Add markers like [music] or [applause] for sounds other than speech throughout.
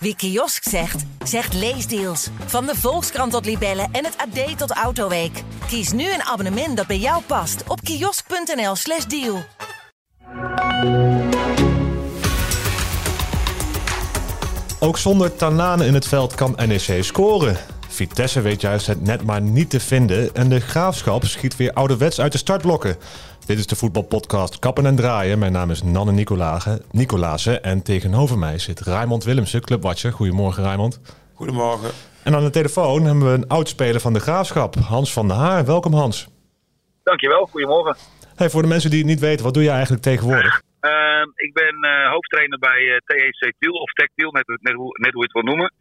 Wie kiosk zegt, zegt leesdeals. Van de Volkskrant tot Libellen en het AD tot Autoweek. Kies nu een abonnement dat bij jou past op kiosk.nl/slash deal. Ook zonder Tanane in het veld kan NEC scoren. Vitesse weet juist het net maar niet te vinden en de graafschap schiet weer ouderwets uit de startblokken. Dit is de voetbalpodcast Kappen en Draaien. Mijn naam is Nanne Nicolazen en tegenover mij zit Raymond Willemsen, clubwatcher. Goedemorgen Raymond. Goedemorgen. En aan de telefoon hebben we een oudspeler van de graafschap, Hans van der Haar. Welkom Hans. Dankjewel, goedemorgen. Hey, voor de mensen die het niet weten, wat doe je eigenlijk tegenwoordig? Ehm, ik ben uh, hoofdtrainer bij uh, TEC Tiel, of Tech Tiel, net, net, hoe, net hoe je het wil noemen.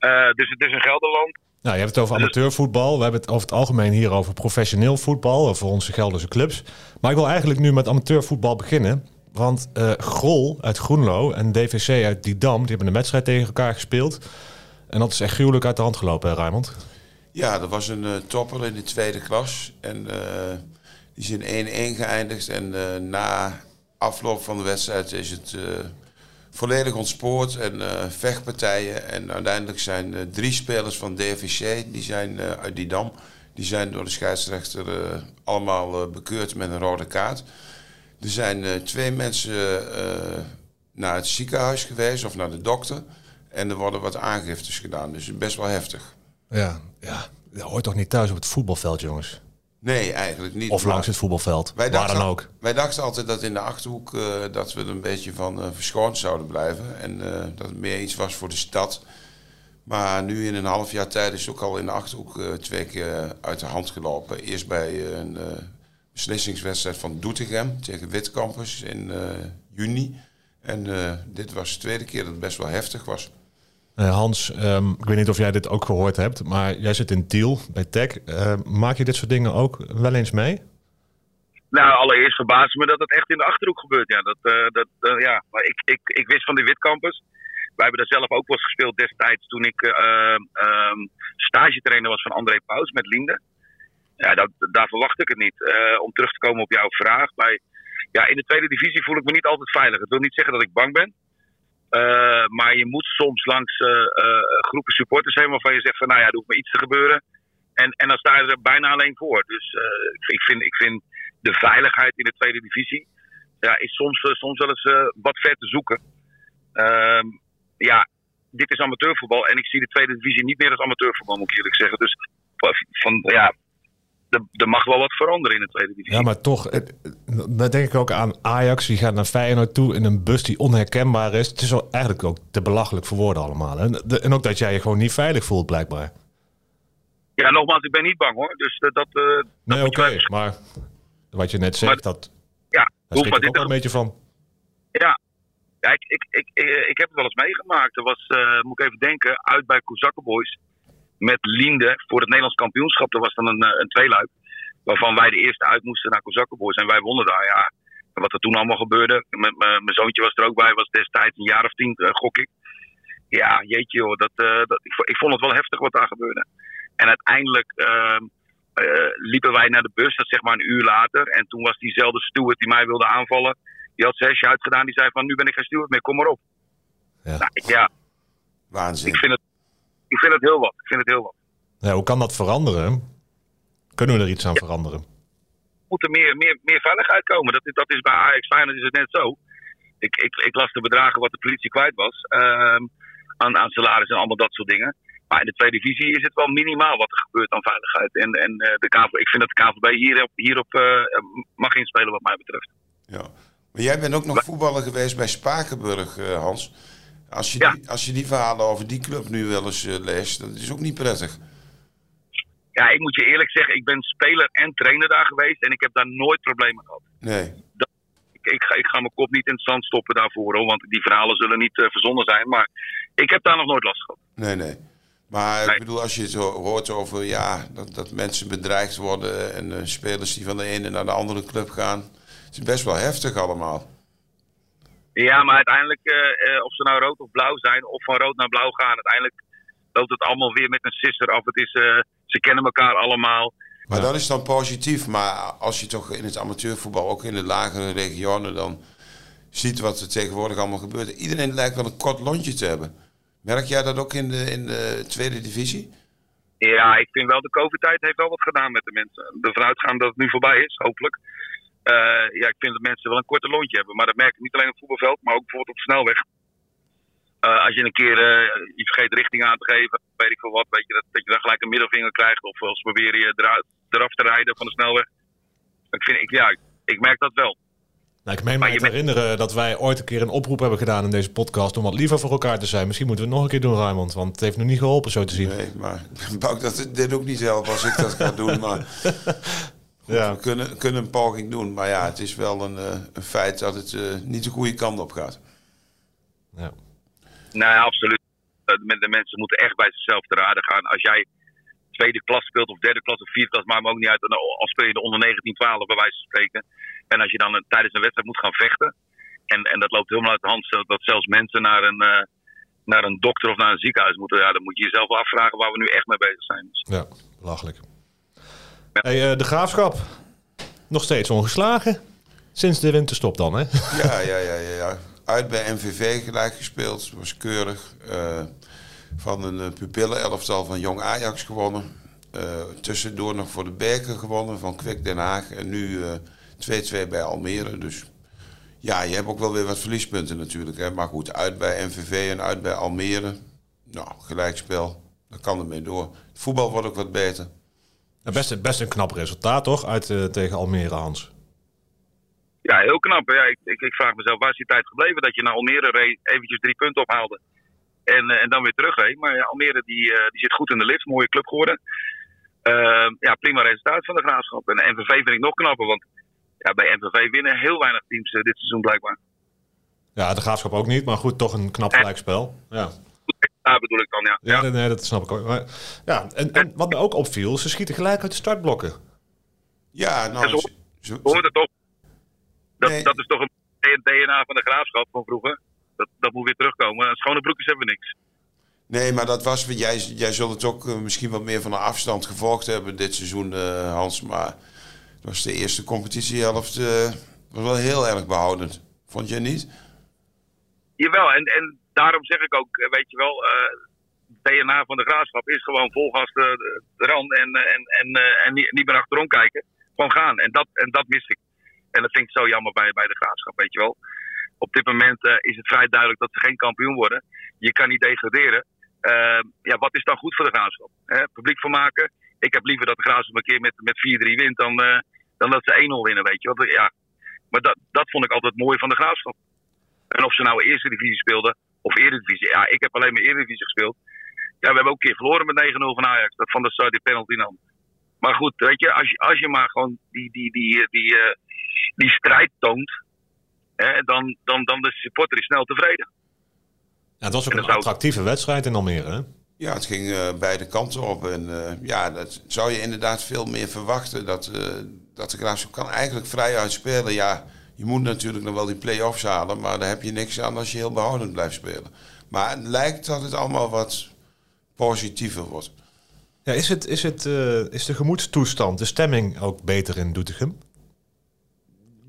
Uh, dus het is een Gelderland. Nou, je hebt het over amateurvoetbal. We hebben het over het algemeen hier over professioneel voetbal, over onze Gelderse clubs. Maar ik wil eigenlijk nu met amateurvoetbal beginnen. Want Grol uit Groenlo en DVC uit Didam, die hebben een wedstrijd tegen elkaar gespeeld. En dat is echt gruwelijk uit de hand gelopen, hè, Raymond? Ja, dat was een topper in de tweede klas. En die is in 1-1 geëindigd. En na afloop van de wedstrijd is het uh, volledig ontspoord en uh, vechtpartijen. En uiteindelijk zijn uh, drie spelers van DVC, die zijn uit die dam, die zijn door de scheidsrechter allemaal bekeurd met een rode kaart. Er zijn twee mensen naar het ziekenhuis geweest of naar de dokter. En er worden wat aangiftes gedaan, dus best wel heftig. Ja, ja. dat hoort toch niet thuis op het voetbalveld, jongens? Nee, eigenlijk niet. Of langs het voetbalveld, wij waar dan ook. Wij dachten altijd dat in de Achterhoek uh, dat we er een beetje van uh, verschoond zouden blijven. En uh, dat het meer iets was voor de stad. Maar nu in een half jaar tijd is het ook al in de Achterhoek twee keer uit de hand gelopen. Eerst bij een beslissingswedstrijd van Doetinchem tegen Witcampus in juni. En dit was de tweede keer dat het best wel heftig was. Uh, Hans, um, ik weet niet of jij dit ook gehoord hebt, maar jij zit in Tiel bij Tech. Uh, maak je dit soort dingen ook wel eens mee? Nou, allereerst verbaast me dat het echt in de achterhoek gebeurt. Ja, dat, uh, dat, ja. maar ik, ik, ik wist van de Witcampus. Wij hebben daar zelf ook wel eens gespeeld destijds toen ik um, stagetrainer was van André Paus met Linde. Ja, dat, daar verwacht ik het niet. om terug te komen op jouw vraag. Bij, ja, in de tweede divisie voel ik me niet altijd veilig. Het wil niet zeggen dat ik bang ben. Uh, maar je moet soms langs uh, uh, groepen supporters heen waarvan je zegt van nou ja, er hoeft maar iets te gebeuren. En, en dan sta je er bijna alleen voor. Dus ik, vind, ik vind de veiligheid in de tweede divisie ja, is soms, soms wel eens wat ver te zoeken. Ehm, ja, dit is amateurvoetbal en ik zie de tweede divisie niet meer als amateurvoetbal, moet ik eerlijk zeggen. Dus van, ja, er mag wel wat veranderen in de tweede divisie. Ja, maar toch, dan denk ik ook aan Ajax. Die gaat naar Feyenoord toe in een bus die onherkenbaar is. Het is wel eigenlijk ook te belachelijk voor woorden allemaal. En, en ook dat jij je gewoon niet veilig voelt, blijkbaar. Ja, nogmaals, ik ben niet bang hoor. Dus uh, dat. Uh, nee, oké, maar wat je net zegt, maar, dat. Ja, daar schrik ik ook een beetje van. Ja, ja ik, ik, ik, ik, heb het wel eens meegemaakt. Er was, uh, moet ik even denken, uit bij Boys met Linde voor het Nederlands kampioenschap. Er was dan een, een tweeluik. Waarvan wij de eerste uit moesten naar Kozakkenboys. En wij wonnen daar, ja. En wat er toen allemaal gebeurde. Mijn zoontje was er ook bij. Was destijds een jaar of tien, uh, gok ik. Ja, jeetje hoor. Dat, uh, dat, ik, ik, vond het wel heftig wat daar gebeurde. En uiteindelijk uh, liepen wij naar de bus. Dat zeg maar een uur later. En toen was diezelfde steward die mij wilde aanvallen. Die had zesje uitgedaan. Die zei van nu ben ik geen steward meer. Kom maar op. Ja. Nou, ja. Waanzin. Ik vind, het, ik vind het heel wat. Ik vind het heel wat. Ja, hoe kan dat veranderen? Kunnen we er iets aan veranderen? Er moet er meer, meer, meer veiligheid komen. Dat, dat is bij Ajax Feyenoord is het net zo. Ik, ik, ik las de bedragen wat de politie kwijt was. Uh, aan, aan salaris en allemaal dat soort dingen. Maar in de tweede divisie is het wel minimaal wat er gebeurt aan veiligheid. En, en uh, de KV, ik vind dat de KVB hierop, hierop uh, mag inspelen wat mij betreft. Ja. Maar jij bent ook nog voetballer geweest bij Spakenburg, uh, Hans. Als je, ja. die, als je die verhalen over die club nu wel eens leest, dat is ook niet prettig. Ja, ik moet je eerlijk zeggen, ik ben speler en trainer daar geweest en ik heb daar nooit problemen gehad. Nee. Dat, ik, ik, ga, ik ga mijn kop niet in het zand stoppen daarvoor, hoor, want die verhalen zullen niet uh, verzonnen zijn. Maar ik heb daar nog nooit last gehad. Nee, nee. Maar nee. ik bedoel, als je het hoort over ja, dat, dat mensen bedreigd worden en uh, spelers die van de ene naar de andere club gaan. Het is best wel heftig allemaal. Ja, maar uiteindelijk, uh, of ze nou rood of blauw zijn, of van rood naar blauw gaan, uiteindelijk loopt het allemaal weer met een sister af. Het is, uh, ze kennen elkaar allemaal. Maar dat is dan positief. Maar als je toch in het amateurvoetbal, ook in de lagere regionen, dan ziet wat er tegenwoordig allemaal gebeurt. Iedereen lijkt wel een kort lontje te hebben. Merk jij dat ook in de, in de tweede divisie? Ja, ik vind wel de COVID-tijd heeft wel wat gedaan met de mensen. Ervan uitgaan dat het nu voorbij is, hopelijk. Eh, ja, ik vind dat mensen wel een korte lontje hebben. Maar dat merk ik niet alleen op het voetbalveld, maar ook bijvoorbeeld op de snelweg. Eh, als je een keer uh, je vergeet richting aan te geven, weet ik veel wat, weet je, dat, dat je dan gelijk een middelvinger krijgt. Of als proberen je eruit, eraf te rijden van de snelweg. Ik, vind, ik, ja, ik merk dat wel. Nou, ik meen me te herinneren dat wij ooit een keer een oproep hebben gedaan in deze podcast om wat liever voor elkaar te zijn. Misschien moeten we het nog een keer doen, Raymond, want het heeft nog niet geholpen zo te zien. Nee, maar [laughs] bouw dat dit ook niet helpen als ik dat ga doen. Maar [laughs] ja. we kunnen, kunnen een poging doen. Maar ja, het is wel een, een feit dat het uh, niet de goede kant op gaat. Ja. Nee, absoluut. De mensen moeten echt bij zichzelf te raden gaan. Als jij tweede klas speelt of derde klas of vierde klas, maakt me ook niet uit. Als speel je de onder 19, 12 bij wijze van spreken. En als je dan tijdens een wedstrijd moet gaan vechten. En, en dat loopt helemaal uit de hand. Dat zelfs mensen naar een, uh, naar een dokter of naar een ziekenhuis moeten. Ja, dan moet je jezelf afvragen waar we nu echt mee bezig zijn. Ja, belachelijk. Hey, uh, de graafschap. Nog steeds ongeslagen. Sinds de winterstop dan, hè? Ja, ja, ja, ja. ja. Uit bij MVV gelijk gespeeld. Was keurig. Uh, van een pupillen-elftal van Jong Ajax gewonnen. Uh, tussendoor nog voor de Berken gewonnen van Kwik Den Haag. En nu 2-2 bij Almere. Dus ja, je hebt ook wel weer wat verliespunten natuurlijk. Hè. Maar goed, uit bij MVV en uit bij Almere. Nou, gelijkspel. Daar kan ermee door. Het voetbal wordt ook wat beter. Best, best een knap resultaat, toch? Uit uh, tegen Almere, Hans. Ja, heel knap. Ja, ik, ik, ik, vraag mezelf, waar is die tijd gebleven dat je naar Almere reed, eventjes drie punten ophaalde en, uh, en dan weer terugreed. Maar ja, Almere die, uh, die zit goed in de lift, mooie club geworden. ja, prima resultaat van de graafschap. En MVV vind ik nog knapper, want ja, bij MVV winnen heel weinig teams dit seizoen blijkbaar. Ja, de graafschap ook niet, maar goed, toch een knap gelijkspel. Ja. Ja, bedoel ik dan, ja. Ja, ja. Nee, dat snap ik ook. Maar, ja, en, en, wat me ook opviel, ze schieten gelijk uit de startblokken. Ja, nou... Ja, zo, het toch. Dat, nee. dat is toch een DNA van de graafschap van vroeger. Dat, dat moet weer terugkomen. Schone broekjes hebben we niks. Nee, maar dat was... Jij, jij zult het ook uh, misschien wat meer van een afstand gevolgd hebben dit seizoen, uh, Hans. Maar was de eerste competitiehelft uh, was wel heel erg behoudend. Vond je niet? Jawel, en, en daarom zeg ik ook, eh, weet je wel, uh, DNA van de graafschap is gewoon volgas de, de, de rand en, en, en, en niet, niet meer achterom kijken. Gewoon gaan. En dat, en dat mis ik. En dat vind ik zo jammer bij, bij de graafschap, weet je wel. Op dit moment is het vrij duidelijk dat ze geen kampioen worden. Je kan niet degraderen. ja, wat is dan goed voor de graafschap? Hè? Publiek van maken. Ik heb liever dat de graafschap een keer met, met 4-3 wint dan, dan dat ze 1-0 winnen, weet je. Want, ja. Maar dat, dat vond ik altijd mooi van de graafschap. En of ze nou eerste divisie speelden of eredivisie. Ja, ik heb alleen maar eredivisie gespeeld. Ja, we hebben ook een keer verloren met 9-0 van Ajax. Dat van de Sar die penalty nam. Maar goed, weet je, als je, als je maar gewoon die, die, die, die, die, uh, die strijd toont, hè, dan, dan, dan de supporter is snel tevreden. Ja, het was ook een attractieve wedstrijd in Almere, hè? Ja, het ging uh, beide kanten op. En uh, ja, dat zou je inderdaad veel meer verwachten. Dat, uh, dat de Graafschap kan eigenlijk vrij uitspelen. Ja, je moet natuurlijk nog wel die play-offs halen. Maar daar heb je niks aan als je heel behoudend blijft spelen. Maar het lijkt dat het allemaal wat positiever wordt. Ja, is, het, is, het, is de gemoedstoestand, de stemming ook beter in Doetinchem?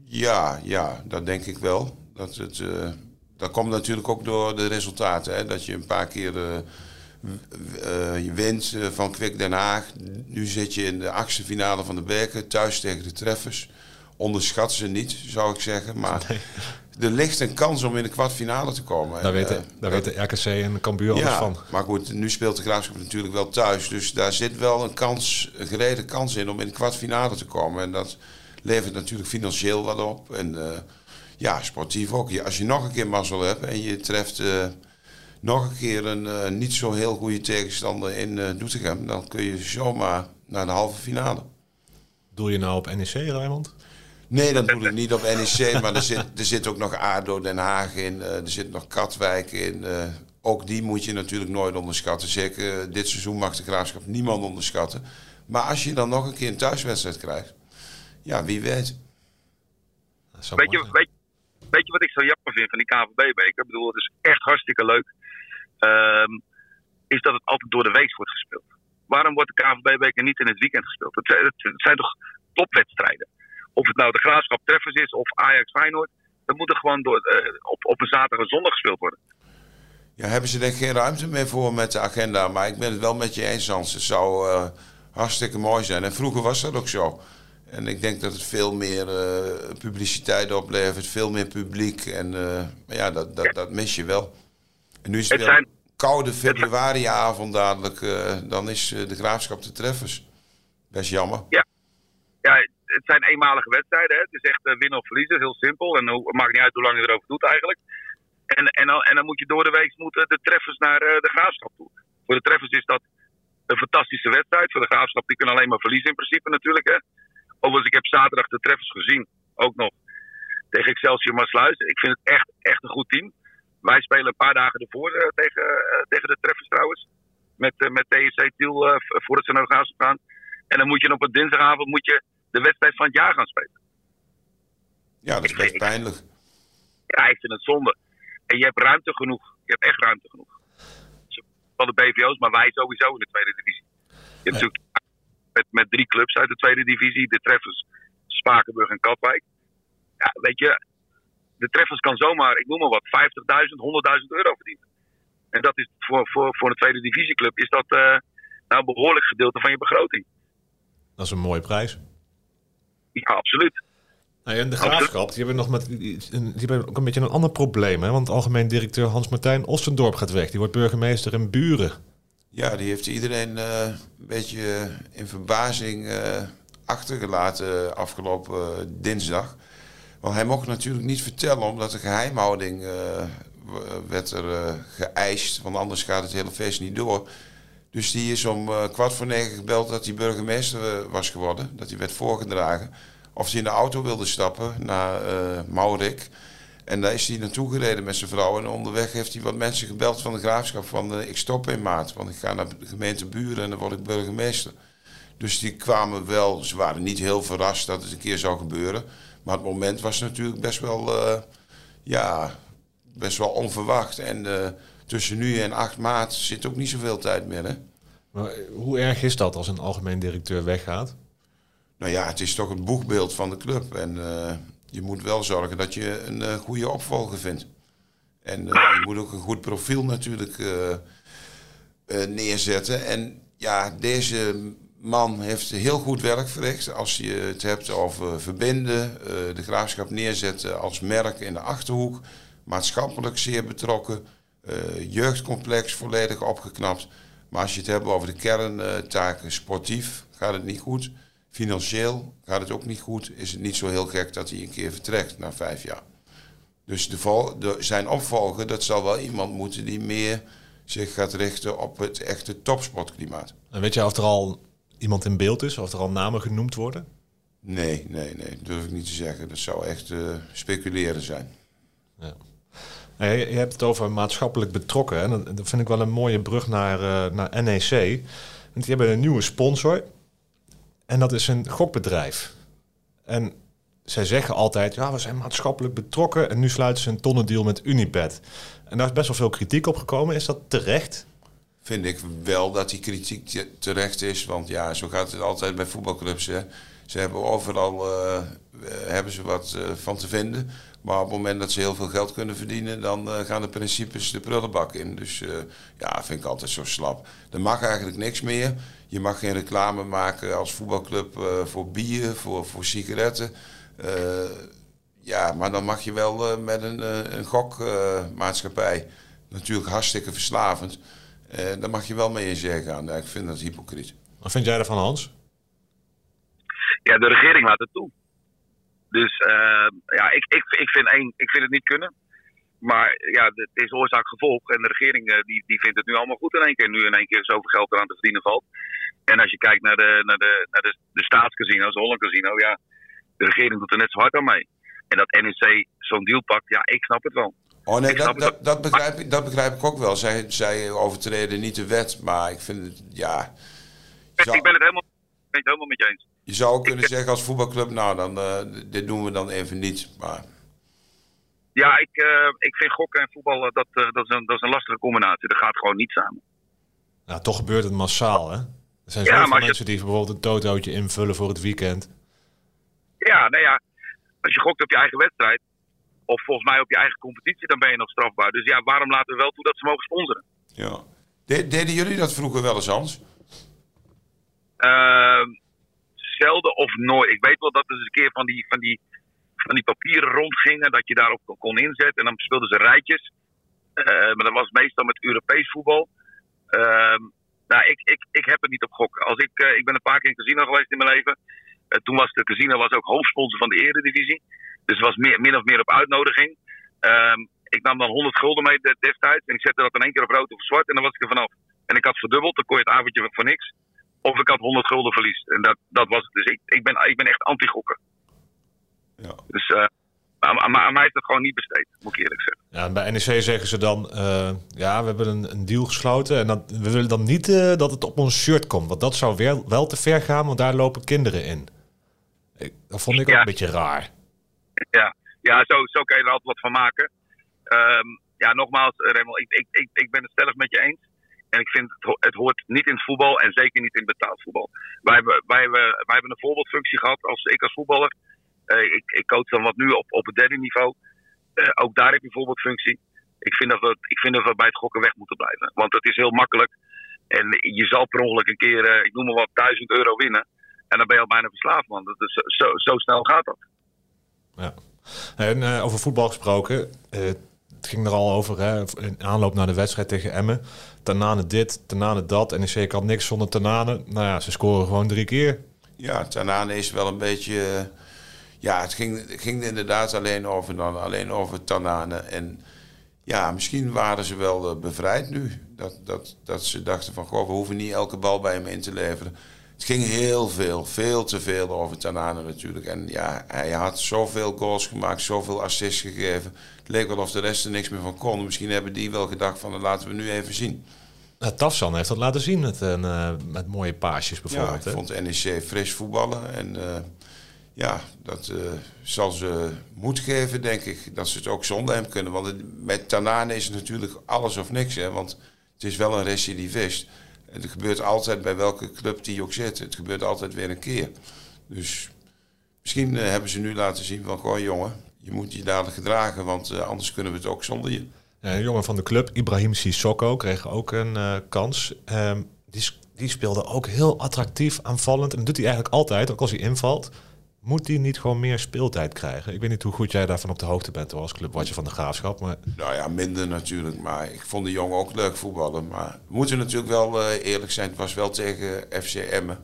Ja, ja, dat denk ik wel. Dat, het, dat komt natuurlijk ook door de resultaten. Hè? Dat je een paar keer uh, je wint van Kwik Den Haag. Nu zit je in de achtste finale van de Berken, thuis tegen de Treffers. Onderschat ze niet, zou ik zeggen. Maar nee. er ligt een kans om in de kwartfinale te komen. Daar weten, uh, daar weten RKC en Cambuur ja, alles van. Maar goed, nu speelt de Graafschap natuurlijk wel thuis. Dus daar zit wel een kans, een gereden kans in om in de kwartfinale te komen. En dat levert natuurlijk financieel wat op. En ja, sportief ook. Als je nog een keer mazzel hebt en je treft nog een keer een uh, niet zo heel goede tegenstander in uh, Doetinchem, dan kun je zomaar naar de halve finale. Doe je nou op NEC, Raymond? Nee, dat doe ik niet op NEC, maar er zit, er zit ook nog ADO Den Haag in, uh, er zit nog Katwijk in. ook die moet je natuurlijk nooit onderschatten. Zeker dit seizoen mag de graafschap niemand onderschatten. Maar als je dan nog een keer een thuiswedstrijd krijgt, ja, wie weet. Weet je, weet, weet je wat ik zo jammer vind van die KVB-beker? Ik bedoel, het is echt hartstikke leuk um, is dat het altijd door de week wordt gespeeld. Waarom wordt de KNVB-beker niet in het weekend gespeeld? Het, het, zijn toch topwedstrijden? Of het nou de Graafschap Treffers is of Ajax Feyenoord. Dat moet er gewoon door, uh, op, op een zaterdag en zondag gespeeld worden. Ja, hebben ze er geen ruimte meer voor met de agenda. Maar ik ben het wel met je eens, Hans. Het zou uh, hartstikke mooi zijn. En vroeger was dat ook zo. En ik denk dat het veel meer uh, publiciteit oplevert, veel meer publiek. En uh, ja, dat, dat, dat mis je wel. En nu is het, het een koude februariavond dadelijk. dan is de graafschap de treffers. Best jammer. Ja, ja het zijn eenmalige wedstrijden. Hè. Het is echt winnen of verliezen, heel simpel. En het maakt niet uit hoe lang je erover doet eigenlijk. En, en, dan, en dan moet je door de week moeten de treffers naar uh, de graafschap toe. Voor de treffers is dat een fantastische wedstrijd. Voor de graafschap, die kunnen alleen maar verliezen in principe natuurlijk. Hè. Overigens, ik heb zaterdag de treffers gezien. Ook nog tegen Excelsior Maasluis. Ik vind het echt, echt een goed team. Wij spelen een paar dagen ervoor uh, tegen, tegen de treffers trouwens. Met, uh, met TSC Tiel voordat ze naar de graafschap gaan. En dan moet je op een dinsdagavond moet je de wedstrijd van het jaar gaan spelen. Ja, dat is best pijnlijk. Ja, ik vind het zonde. En je hebt ruimte genoeg. Je hebt echt ruimte genoeg. Van de BVO's, maar wij sowieso in de tweede divisie. Je hebt natuurlijk met, met drie clubs uit de tweede divisie. De treffers Spakenburg en Katwijk. Ja, weet je, de treffers kan zomaar, ik noem maar wat, 50.000, 100.000 euro verdienen. En dat is voor, voor, voor een tweede divisieclub is dat uh, nou een behoorlijk gedeelte van je begroting. Dat is een mooie prijs. Ja, absoluut. Nou en de graafschap, die hebben, nog met, die hebben ook een beetje een ander probleem. Hè? Want algemeen directeur Hans-Martijn Ostendorp gaat weg. Die wordt burgemeester in Buren. Ja, die heeft iedereen uh, een beetje in verbazing uh, achtergelaten afgelopen dinsdag. Want hij mocht natuurlijk niet vertellen, omdat de geheimhouding uh, werd er geëist. Want anders gaat het hele feest niet door. Dus die is om kwart voor negen gebeld dat hij burgemeester was geworden. Dat hij werd voorgedragen of hij in de auto wilde stappen naar uh, Maurik. En daar is hij naartoe gereden met zijn vrouw. En onderweg heeft hij wat mensen gebeld van de graafschap van ik stop in maart. Want ik ga naar de gemeente Buren en dan word ik burgemeester. Dus die kwamen wel, ze waren niet heel verrast dat het een keer zou gebeuren. Maar het moment was natuurlijk best wel, ja, best wel onverwacht. En tussen nu en 8 maart zit ook niet zoveel tijd meer. Hè? Maar hoe erg is dat als een algemeen directeur weggaat? nou ja, het is toch een boegbeeld van de club. En uh, je moet wel zorgen dat je een uh, goede opvolger vindt. En uh, je moet ook een goed profiel natuurlijk neerzetten. En ja, deze man heeft heel goed werk verricht. Als je het hebt over verbinden, de graafschap neerzetten als merk in de achterhoek. Maatschappelijk zeer betrokken. Jeugdcomplex volledig opgeknapt. Maar als je het hebt over de kerntaken sportief, gaat het niet goed. Financieel gaat het ook niet goed. Is het niet zo heel gek dat hij een keer vertrekt na vijf jaar. Dus de de, zijn opvolger, dat zal wel iemand moeten die meer zich gaat richten op het echte topsportklimaat. En weet je of er al iemand in beeld is, of er al namen genoemd worden? Nee, nee, nee, dat durf ik niet te zeggen. Dat zou echt uh, speculeren zijn. Ja. Nou, je, hebt het over maatschappelijk betrokken. En dat vind ik wel een mooie brug naar, uh, naar NEC. Want die hebben een nieuwe sponsor. En dat is een gokbedrijf. En zij zeggen altijd, ja, we zijn maatschappelijk betrokken. En nu sluiten ze een tonnendeal met Unibet. En daar is best wel veel kritiek op gekomen. Is dat terecht? Vind ik wel dat die kritiek terecht is. Want ja, zo gaat het altijd bij voetbalclubs. Hè. Ze hebben overal uh, hebben ze wat van te vinden. Maar op het moment dat ze heel veel geld kunnen verdienen, dan uh, gaan de principes de prullenbak in. Dus ja, vind ik altijd zo slap. Er mag eigenlijk niks meer. Je mag geen reclame maken als voetbalclub uh, voor bier, voor, voor sigaretten. Uh, ja, maar dan mag je wel uh, met een, een gokmaatschappij, natuurlijk hartstikke verslavend, dan mag je wel mee in zee gaan. ik vind dat hypocriet. Wat vind jij ervan, Hans? Ja, de regering laat het toe. Dus ja, ik, ik, ik, vind één, ik vind het niet kunnen. Maar ja, het is oorzaak-gevolg. En de regering die, die vindt het nu allemaal goed in één keer. Nu in één keer zoveel geld eraan te verdienen valt. En als je kijkt naar de, naar de, naar de, de staatscasino's, Holland Casino, ja, de regering doet er net zo hard aan mee. En dat NEC zo'n deal pakt, ja, ik snap het wel. Oh nee, dat, dat, dat, begrijp ik, dat begrijp ik ook wel. Zij, zij overtreden niet de wet, maar ik vind het, ja... Zou, ik ben het helemaal, ben het helemaal met je eens. Je zou ook kunnen zeggen als voetbalclub, nou, dan, uh, dit doen we dan even niet, maar... Ja, ik, uh, ik vind gokken en voetbal, dat, uh, dat, is een, dat is een lastige combinatie. Dat gaat gewoon niet samen. Nou, toch gebeurt het massaal, hè? Er zijn zoveel ja, mensen die bijvoorbeeld een totootje invullen voor het weekend. Ja, nou ja, als je gokt op je eigen wedstrijd, of volgens mij op je eigen competitie, dan ben je nog strafbaar. Dus ja, waarom laten we wel toe dat ze mogen sponsoren? Ja. De- deden jullie dat vroeger wel eens, Hans? Ehm, zelden of nooit. Ik weet wel dat er eens een keer van die, van die, van die papieren rondgingen, dat je daarop kon inzetten. En dan speelden ze rijtjes. Eh, maar dat was meestal met Europees voetbal. Ehm, nou, ik, ik, ik heb het niet op gokken. Als ik, eh, ik ben een paar keer in casino geweest in mijn leven. Eh, toen was de casino was ook hoofdsponsor van de Eredivisie. Dus het was meer, min of meer op uitnodiging. Ehm, ik nam dan 100 gulden mee de- destijds. En ik zette dat in één keer op rood of zwart. En dan was ik er vanaf. En ik had verdubbeld. Dan kon je het avondje voor niks. Of ik had 100 gulden verlies. En dat, dat was het. Dus ik, ik, ben, ik ben echt anti-gokken. Ja. Dus eh, aan, mij is dat gewoon niet besteed. Moet ik eerlijk zeggen. Ja, en bij NEC zeggen ze dan, eh, ja, we hebben een, een deal gesloten en dat, we willen dan niet eh, dat het op ons shirt komt. Want dat zou weer, wel te ver gaan, want daar lopen kinderen in. Ik, dat vond ik ook een beetje raar. Ja, ja zo, zo kan je er altijd wat van maken. Ehm, ja, nogmaals, Remel, ik, ik, ik, ik ben het stellig met je eens. En ik vind het, het hoort niet in het voetbal en zeker niet in betaald voetbal. Wij hebben, wij hebben, wij hebben een voorbeeldfunctie gehad. Als, ik als voetballer, eh, ik, ik coach dan wat nu op, op het derde niveau. Eh, ook daar heb je een voorbeeldfunctie. Ik vind, dat we, ik vind dat we bij het gokken weg moeten blijven. Want het is heel makkelijk. En je zal per ongeluk een keer, eh, ik noem maar wat, 1000 euro winnen. En dan ben je al bijna verslaafd, man. Dat is, zo, zo snel gaat dat. Ja. En over voetbal gesproken, het ging er al over hè, in aanloop naar de wedstrijd tegen Emmen. Tanane dit, Tanane dat. NEC kan niks zonder Tanane. Nou ja, ze scoren gewoon drie keer. Ja, Tanane is wel een beetje. eh, ja, het ging, ging inderdaad alleen over, dan, alleen over Tanane. En ja, misschien waren ze wel eh, bevrijd nu. Dat, dat, dat ze dachten van, goh, we hoeven niet elke bal bij hem in te leveren. Het ging heel veel, veel te veel over Tanane natuurlijk. En ja, hij had zoveel goals gemaakt, zoveel assists gegeven. Het leek wel of de rest er niks meer van kon. Misschien hebben die wel gedacht van, dat laten we nu even zien. Nou, Tafsan heeft dat laten zien met, eh, met mooie paasjes Ja, bijvoorbeeld. ik hè. vond NEC fris voetballen. En eh, ja, dat eh, zal ze moed geven, denk ik. Dat ze het ook zonder hem kunnen. Want het- met Tanane is het natuurlijk alles of niks. Hè? Want het is wel een recidivist. Het gebeurt altijd bij welke club die ook zit. Het gebeurt altijd weer een keer. Dus misschien eh, hebben ze nu laten zien van... Goh jongen, je moet je dadelijk gedragen. Want eh, anders kunnen we het ook zonder je. Een jongen van de club, Ibrahim Sissoko, kreeg ook een eh, kans. Ehm, die, die speelde ook heel attractief, aanvallend. En dat doet hij eigenlijk altijd, ook als hij invalt. Moet hij niet gewoon meer speeltijd krijgen? Ik weet niet hoe goed jij daarvan op de hoogte bent hoor, als clubwatcher van de Graafschap. Maar Nou ja, minder natuurlijk. Maar ik vond de jongen ook leuk voetballen. Maar we moeten natuurlijk wel eh, eerlijk zijn. Het was wel tegen FC Emmen.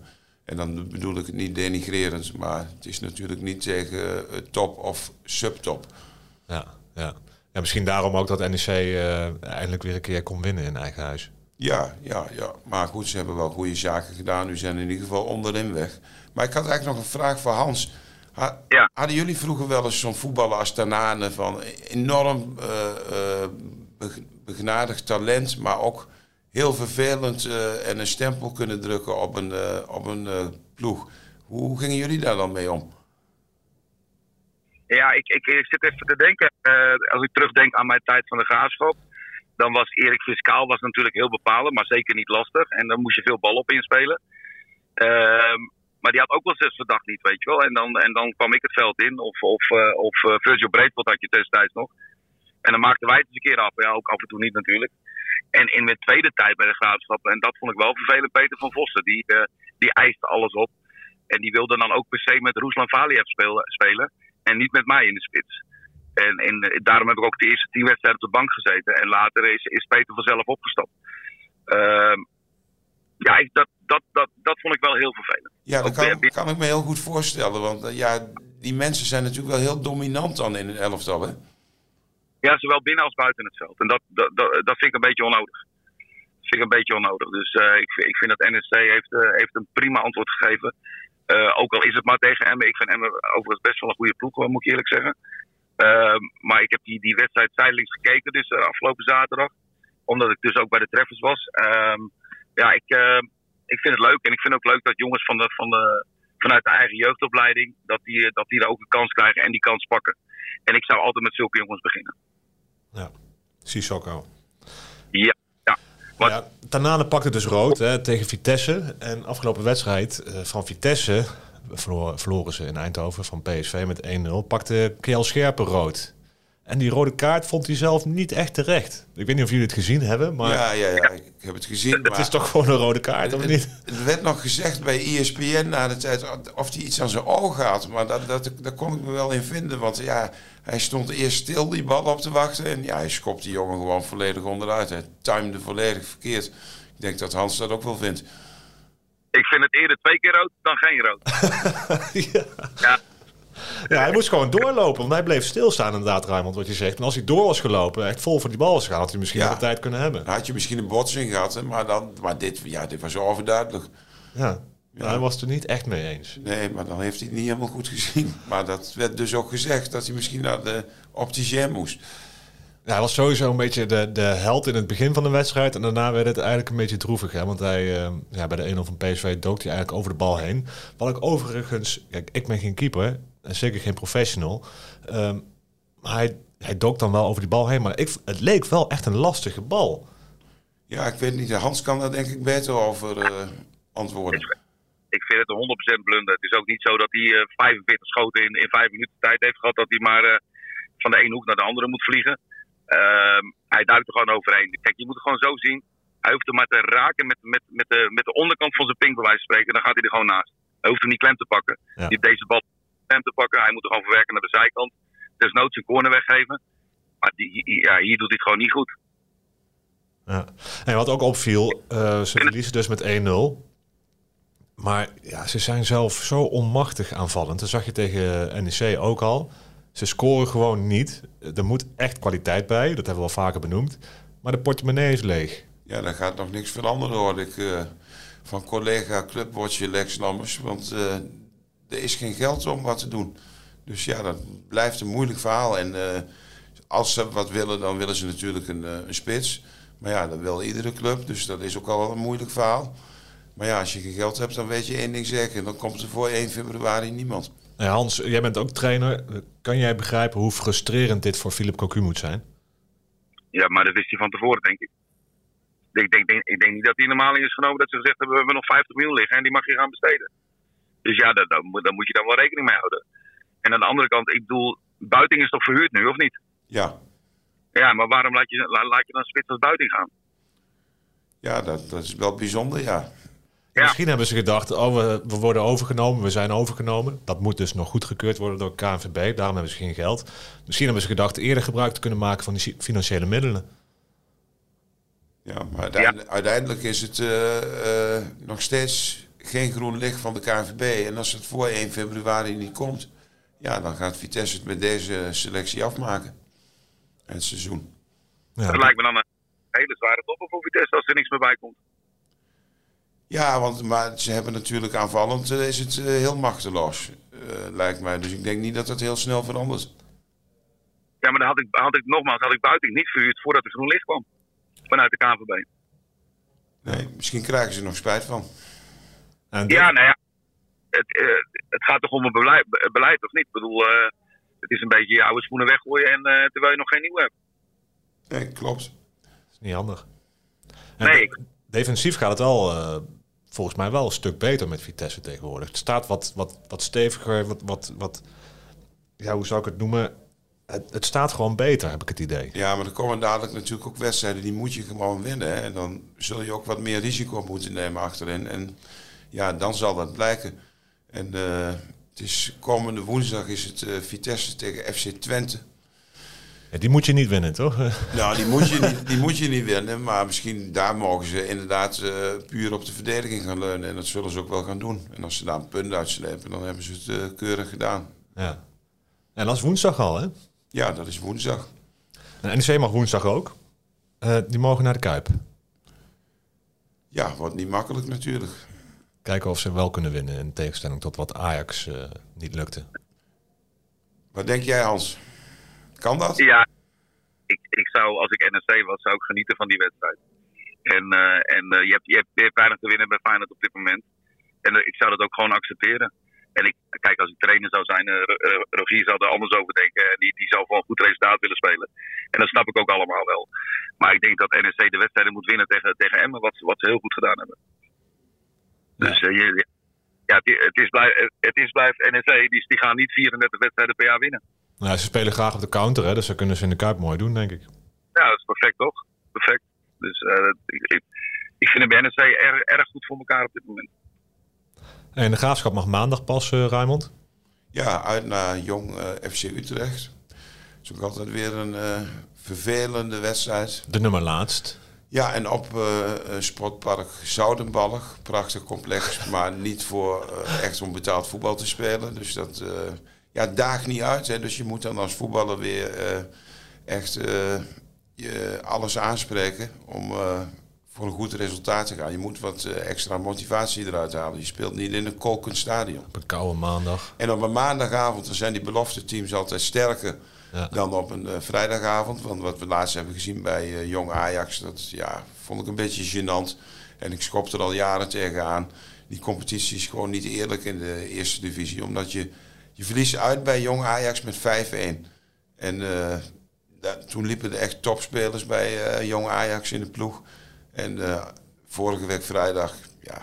En dan bedoel ik het niet denigrerend. Maar het is natuurlijk niet tegen eh, top of subtop. ja, ja. ja, misschien daarom ook dat NEC eh, eindelijk weer een keer kon winnen in eigen huis. Ja, ja, ja. Maar goed, ze hebben wel goede zaken gedaan. Nu zijn in ieder geval onderin weg. Maar ik had eigenlijk nog een vraag voor Hans. Ha- Ja. Hadden jullie vroeger wel eens zo'n voetballer als Tanane van enorm eh, eh, be- begnadigd talent, maar ook heel vervelend eh, en een stempel kunnen drukken op een, eh, op een eh, ploeg? Hoe, hoe gingen jullie daar dan mee om? Ja, ik, ik, ik zit even te denken. eh, als ik terugdenk aan mijn tijd van de graafschap. Dan was Erik Fiscaal was natuurlijk heel bepalend, maar zeker niet lastig. En dan moest je veel bal op inspelen. Ehm, maar die had ook wel zes verdacht niet, weet je wel. En dan, en dan kwam ik het veld in. Of, of, eh, of eh, Virgil Breedveld had je destijds nog. En dan maakten wij het eens een keer af. Ja, ook af en toe niet natuurlijk. En in mijn tweede tijd bij de graafschap, en dat vond ik wel vervelend, Peter van Vossen. Die, eh, die eiste alles op. En die wilde dan ook per se met Ruslan Valiev spelen, spelen. En niet met mij in de spits. En, daarom heb ik ook de eerste tien wedstrijden op de bank gezeten. En later is, is Peter vanzelf opgestapt. Ehm, ja, ik, dat, dat, dat, dat vond ik wel heel vervelend. Ja, dat kan, kan ik me heel goed voorstellen. Want eh, ja, die mensen zijn natuurlijk wel heel dominant dan in een elftal. Hè? Ja, zowel binnen als buiten het veld. En dat, dat, dat, dat vind ik een beetje onnodig. Dat vind ik een beetje onnodig. Dus eh, ik, vind- ik vind dat NSC heeft, eh, heeft een prima antwoord gegeven. Eh, ook al is het maar tegen Emmen. Ik vind Emmen overigens best wel een goede ploeg, moet ik eerlijk zeggen. Ehm, maar ik heb die, die wedstrijd zijdelings gekeken dus afgelopen zaterdag. Omdat ik dus ook bij de treffers was. Ehm, ja, ik, eh, ik vind het leuk. En ik vind ook leuk dat jongens van de, van de, vanuit de eigen jeugdopleiding... Dat die, dat die er ook een kans krijgen en die kans pakken. En ik zou altijd met zulke jongens beginnen. Ja, Sissoko. Ja, ja. Wat, Ja, Tanane pakte dus rood hè, tegen Vitesse. En afgelopen wedstrijd eh, van Vitesse verloren, verloren ze in Eindhoven van PSV met 1-0. Pakte Kjell Scherpen rood. En die rode kaart vond hij zelf niet echt terecht. Ik weet niet of jullie het gezien hebben, maar Ja, ja, ja, ik heb het gezien. het maar is toch gewoon een rode kaart, of het, niet? het werd nog gezegd bij ESPN na de tijd of hij iets aan zijn oog had. Maar dat, dat, daar kon ik me wel in vinden. Want ja, hij stond eerst stil die bal op te wachten. En ja, hij schopt die jongen gewoon volledig onderuit. Hij timde volledig verkeerd. Ik denk dat Hans dat ook wel vindt. Ik vind het eerder twee keer rood dan geen rood. [laughs] ja. Ja, ja, hij moest gewoon doorlopen, want hij bleef stilstaan inderdaad, Raymond, wat je zegt. En als hij door was gelopen, echt vol voor die bal was gegaan, had hij misschien Ja. nog de tijd kunnen hebben. Dan had je misschien een botsing gehad, maar, dan, maar dit, ja, dit was overduidelijk. Ja. Maar hij was het er niet echt mee eens. Nee, maar dan heeft hij het niet helemaal goed gezien. Maar dat werd dus ook gezegd dat hij misschien naar de opticien moest. Ja, hij was sowieso een beetje de, de held in het begin van de wedstrijd. En daarna werd het eigenlijk een beetje droevig. Hè? Want hij, eh, ja, bij de 1-0 van PSV dook hij eigenlijk over de bal heen. Wat ik overigens... Kijk, ik ben geen keeper. En zeker geen professional. Ehm, maar hij, hij dook dan wel over die bal heen. Maar ik, het leek wel echt een lastige bal. Ja, ik weet niet. Hans kan daar denk ik beter over eh, antwoorden. ik vind het een 100% blunder. Het is ook niet zo dat hij eh, 45 schoten in, in 5 minuten tijd heeft gehad. Dat hij maar eh, van de ene hoek naar de andere moet vliegen. Ehm, hij duikt er gewoon overheen. Kijk, je moet het gewoon zo zien. Hij hoeft hem maar te raken met, met, met, de, met de onderkant van zijn pink, bij wijze van spreken. Dan gaat hij er gewoon naast. Hij hoeft hem niet klem te pakken. Ja. Die heeft deze bal klem te pakken. Hij moet er gewoon verwerken naar de zijkant. Desnoods een corner weggeven. Maar die, ja, hier doet hij het gewoon niet goed. Ja. En wat ook opviel, eh, ze verliezen dus met 1-0. Maar ja, ze zijn zelf zo onmachtig aanvallend. Dat zag je tegen NEC ook al. Ze scoren gewoon niet. Er moet echt kwaliteit bij, dat hebben we al vaker benoemd. Maar de portemonnee is leeg. Ja, daar gaat nog niks veranderen, hoorde ik eh, van collega Clubwatcher Lex Lammers. Want eh, er is geen geld om wat te doen. Dus ja, dat blijft een moeilijk verhaal. En eh, als ze wat willen, dan willen ze natuurlijk een, eh, een spits. Maar ja, dat wil iedere club. Dus dat is ook al een moeilijk verhaal. Maar ja, als je geen geld hebt, dan weet je één ding zeker. Dan komt er voor 1 februari niemand. Nou ja, Hans, jij bent ook trainer. Kan jij begrijpen hoe frustrerend dit voor Philip Cocu moet zijn? Ja, maar dat wist hij van tevoren, denk ik. Ik denk, denk, ik denk niet dat hij normaal in is genomen dat ze gezegd hebben: we hebben nog 50 miljoen liggen en die mag je gaan besteden. Dus ja, daar, daar, moet- daar moet je dan wel rekening mee houden. En aan de andere kant, ik bedoel, Buiting is toch verhuurd nu, of niet? Ja, Ja, maar waarom laat je, la- laat je dan spits als Buiting gaan? ja dat, dat is wel bijzonder, ja. Ja. Misschien hebben ze gedacht, oh, we, we worden overgenomen, we zijn overgenomen. Dat moet dus nog goedgekeurd worden door KNVB, daarom hebben ze geen geld. Misschien hebben ze gedacht eerder gebruik te kunnen maken van die financiële middelen. Ja, maar uiteindelijk, uiteindelijk is het eh, eh, nog steeds geen groen licht van de KNVB. En als het voor 1 februari niet komt, ja, dan gaat Vitesse het met deze selectie afmaken. Het seizoen. Ja, Dat lijkt me dan een hele zware topper voor Vitesse als er niks meer bij komt. Ja, want maar ze hebben natuurlijk aanvallend eh, is het eh, heel machteloos, eh, lijkt mij. Dus ik denk niet dat dat heel snel verandert. Ja, maar dan had ik, had ik nogmaals had ik Buiting niet verhuurd voordat er groen licht kwam. Vanuit de KNVB. Nee, misschien krijgen ze er nog spijt van. En Ja, nou ja. Het, eh, het gaat toch om een beleid, be- beleid of niet? Ik bedoel, eh, het is een beetje je oude schoenen weggooien en, eh, terwijl je nog geen nieuwe hebt. Nee, klopt. is niet handig. En Nee. de- Defensief gaat het al, eh, volgens mij wel een stuk beter met Vitesse tegenwoordig. Het staat wat, wat, wat steviger, wat, wat, wat, ja, hoe zou ik het noemen? Het, het staat gewoon beter, heb ik het idee. Ja, maar er komen dadelijk natuurlijk ook wedstrijden die moet je gewoon winnen. Hè? En dan zul je ook wat meer risico moeten nemen achterin. En ja, dan zal dat blijken. En eh, het is komende woensdag is het eh, Vitesse tegen FC Twente. Ja, die moet je niet winnen, toch? [laughs] Nou, die moet, je niet, die moet je niet winnen. Maar misschien daar mogen ze inderdaad eh, puur op de verdediging gaan leunen. En dat zullen ze ook wel gaan doen. En als ze daar een punt uitslepen, dan hebben ze het keurig gedaan. ja. En dat is woensdag al, hè? Ja, dat is woensdag. En NEC mag woensdag ook. Die mogen naar de Kuip. Ja, wordt niet makkelijk natuurlijk. Kijken of ze wel kunnen winnen, in tegenstelling tot wat Ajax eh, niet lukte. Wat denk jij, Hans? Kan dat? Ja, ik, ik zou, als ik NSC was, zou ik genieten van die wedstrijd. En, eh, en eh, je, hebt, je, hebt, je hebt weinig te winnen bij Feyenoord op dit moment. En ik zou dat ook gewoon accepteren. En ik, kijk, als ik trainer zou zijn, eh, eh, Rogier zou er anders over denken. En die, die zou een goed resultaat willen spelen. En dat snap ik ook allemaal wel. Maar ik denk dat NSC de wedstrijden moet winnen tegen, tegen Emmen, wat, ze- wat ze heel goed gedaan hebben. Dus eh, je, ja, het, het, is blijf, het is blijft NSC, die, die gaan niet 34 wedstrijden per jaar winnen. Nou, ze spelen graag op de counter, hè, dus dat kunnen ze in de Kuip mooi doen, denk ik. Ja, dat is perfect toch? Perfect. Dus uh, ik, ik, ik, vind de NEC erg, erg goed voor elkaar op dit moment. En de graafschap mag maandag pas, uh, Raymond? Ja, uit naar Jong uh, FC Utrecht. Het is ook altijd weer een vervelende wedstrijd. De nummer laatst. Ja, en op uh, sportpark Zoudenballig. Prachtig complex, [laughs] maar niet voor uh, echt om betaald voetbal te spelen. Dus dat uh, ja, daagt niet uit. Hè. Dus je moet dan als voetballer weer echt je alles aanspreken om voor een goed resultaat te gaan. Je moet wat extra motivatie eruit halen. Je speelt niet in een kolkend stadion. Op een koude maandag. En op een maandagavond dan zijn die belofte teams altijd sterker ja. dan op een uh, vrijdagavond. Want wat we laatst hebben gezien bij uh, Jong Ajax, dat ja, vond ik een beetje gênant. En ik schop er al jaren tegenaan. Die competitie is gewoon niet eerlijk in de eerste divisie. Omdat je, je verliest uit bij Jong Ajax met 5-1. En uh, dat, toen liepen er echt topspelers bij Jong Ajax in de ploeg. En vorige week vrijdag, ja,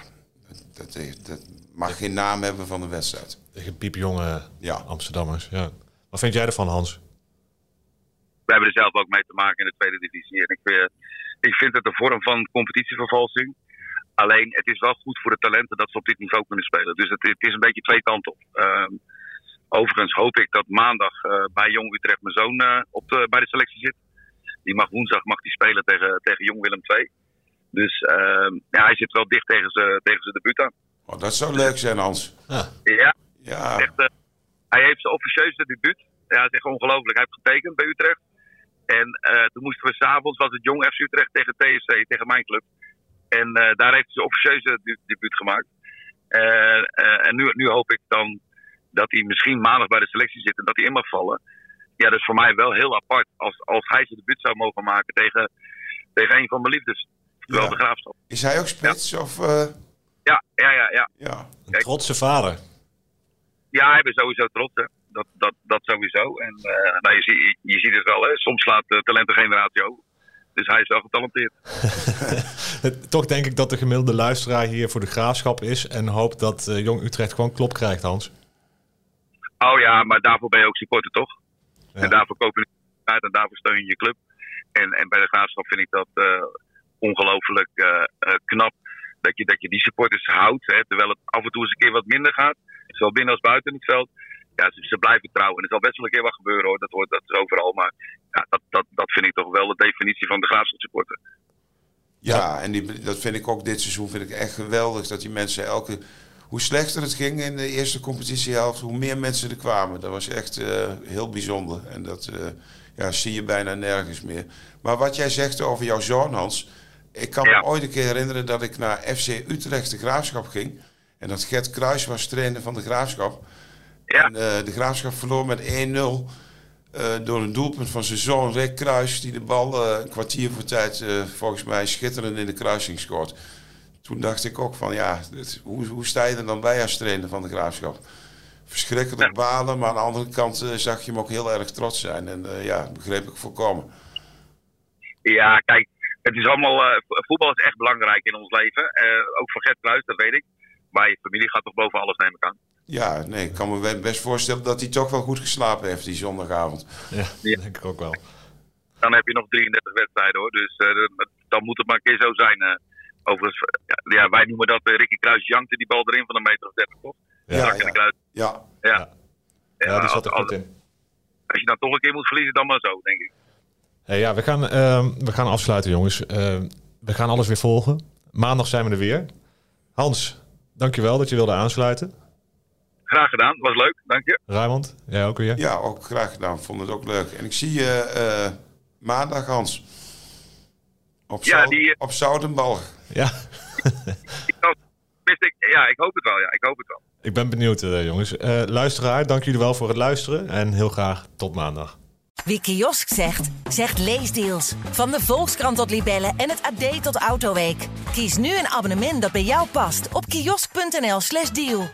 dat, dat, dat mag geen naam hebben van de wedstrijd. Tegen piepjonge ja. Amsterdammers, ja. Wat vind jij ervan, Hans? We hebben er zelf ook mee te maken in de tweede divisie. En ik, uh, ik vind het een vorm van competitievervalsing. Alleen, het is wel goed voor de talenten dat ze op dit niveau kunnen spelen. Dus het, het is een beetje twee kanten op. Uh, overigens hoop ik dat maandag uh, bij Jong Utrecht mijn zoon uh, op de, bij de selectie zit. Die mag woensdag mag die spelen tegen, tegen Jong Willem II. Dus ehm, ja, hij zit wel dicht tegen zijn tegen debuut aan. Oh, dat zou leuk zijn, Hans. Ja. Ja. ja. Echt, hij heeft zijn officieuze debuut. Ja, het is echt ongelooflijk. Hij heeft getekend bij Utrecht. En uh, toen moesten we s'avonds, was het Jong FC Utrecht tegen TSC, tegen mijn club. En uh, daar heeft hij zijn officieuze debuut gemaakt. Uh, en nu, nu hoop ik dan dat hij misschien maandag bij de selectie zit en dat hij in mag vallen. Ja, dat is voor mij wel heel apart als, als hij zijn debuut zou mogen maken tegen, tegen een van mijn liefdes. Terwijl ja. de graafstad. Is hij ook spits? Ja. Of, ja, ja, ja, ja. ja. Een trotse vader. Ja, hij is sowieso trots. Hè dat, dat, dat sowieso. En uh, nou, je, zie, je ziet het wel, hè. soms slaat de talentengeneratie over. Dus hij is wel getalenteerd. [laughs] Toch denk ik dat de gemiddelde luisteraar hier voor de graafschap is en hoopt dat uh, Jong Utrecht gewoon klop krijgt, Hans. Oh ja, maar daarvoor ben je ook supporter, toch? Ja. En daarvoor koop je uit en daarvoor steun je je club. En, en bij de graafschap vind ik dat uh, ongelooflijk knap dat je, dat je die supporters houdt. Hè, terwijl het af en toe eens een keer wat minder gaat. Zowel binnen als buiten het veld ja, ze, ze, blijven trouwen. En er zal best wel een keer wat gebeuren hoor. Dat, hoort, dat is overal. Maar ja, dat, dat, dat vind ik toch wel de definitie van de graafschap supporter. Ja, en die, dat vind ik ook dit seizoen vind ik echt geweldig. Dat die mensen elke... Hoe slechter het ging in de eerste competitiehelft, hoe meer mensen er kwamen. Dat was echt uh, heel bijzonder. En dat uh, ja, zie je bijna nergens meer. Maar wat jij zegt over jouw zoon, Hans. Ik kan ja. me ooit een keer herinneren dat ik naar FC Utrecht de Graafschap ging. En dat Gert Kruis was trainer van de Graafschap. Ja. En, uh, de Graafschap verloor met 1-0 uh, door een doelpunt van zijn zoon Rick Kruis... die de bal uh, een kwartier voor tijd volgens mij schitterend in de kruising scoort. Toen dacht ik ook van ja, dit, hoe, hoe sta je er dan bij als trainer van de Graafschap? Verschrikkelijk ja. balen, maar aan de andere kant zag je hem ook heel erg trots zijn. En ja, begreep ik volkomen. Ja, kijk, het is allemaal, voetbal is echt belangrijk in ons leven. ook voor Gert Kruis, dat weet ik. Maar je familie gaat toch boven alles, neem ik aan. Ja, nee, ik kan me best voorstellen dat hij toch wel goed geslapen heeft die zondagavond. Ja, ja. denk ik ook wel. Dan heb je nog 33 wedstrijden hoor, dus uh, dan moet het maar een keer zo zijn. Uh, overigens, ja, wij noemen dat uh, Ricky Kruis jankte die bal erin van een meter of 30 toch? Ja, ja. Ja. ja. ja. ja. die zat er goed in. Als je dan toch een keer moet verliezen, dan maar zo, denk ik. Hey, ja, we gaan, ehm, we gaan afsluiten jongens. Ehm, we gaan alles weer volgen. Maandag zijn we er weer. Hans, dankjewel dat je wilde aansluiten. Graag gedaan, was leuk, dank je. Raymond, jij ook weer? Ja, ook graag gedaan, vond het ook leuk. En ik zie je uh, maandag, Hans. Op, ja, die, uh, op Zoudenbalg. Ja. ik, ja, ik hoop het wel, ja, ik hoop het wel. Ik ben benieuwd, uh, jongens. luisteraar, dank jullie wel voor het luisteren en heel graag tot maandag. Wie kiosk zegt, zegt leesdeals. Van de Volkskrant tot Libellen en het AD tot Autoweek. Kies nu een abonnement dat bij jou past op kiosk.nl/slash deal.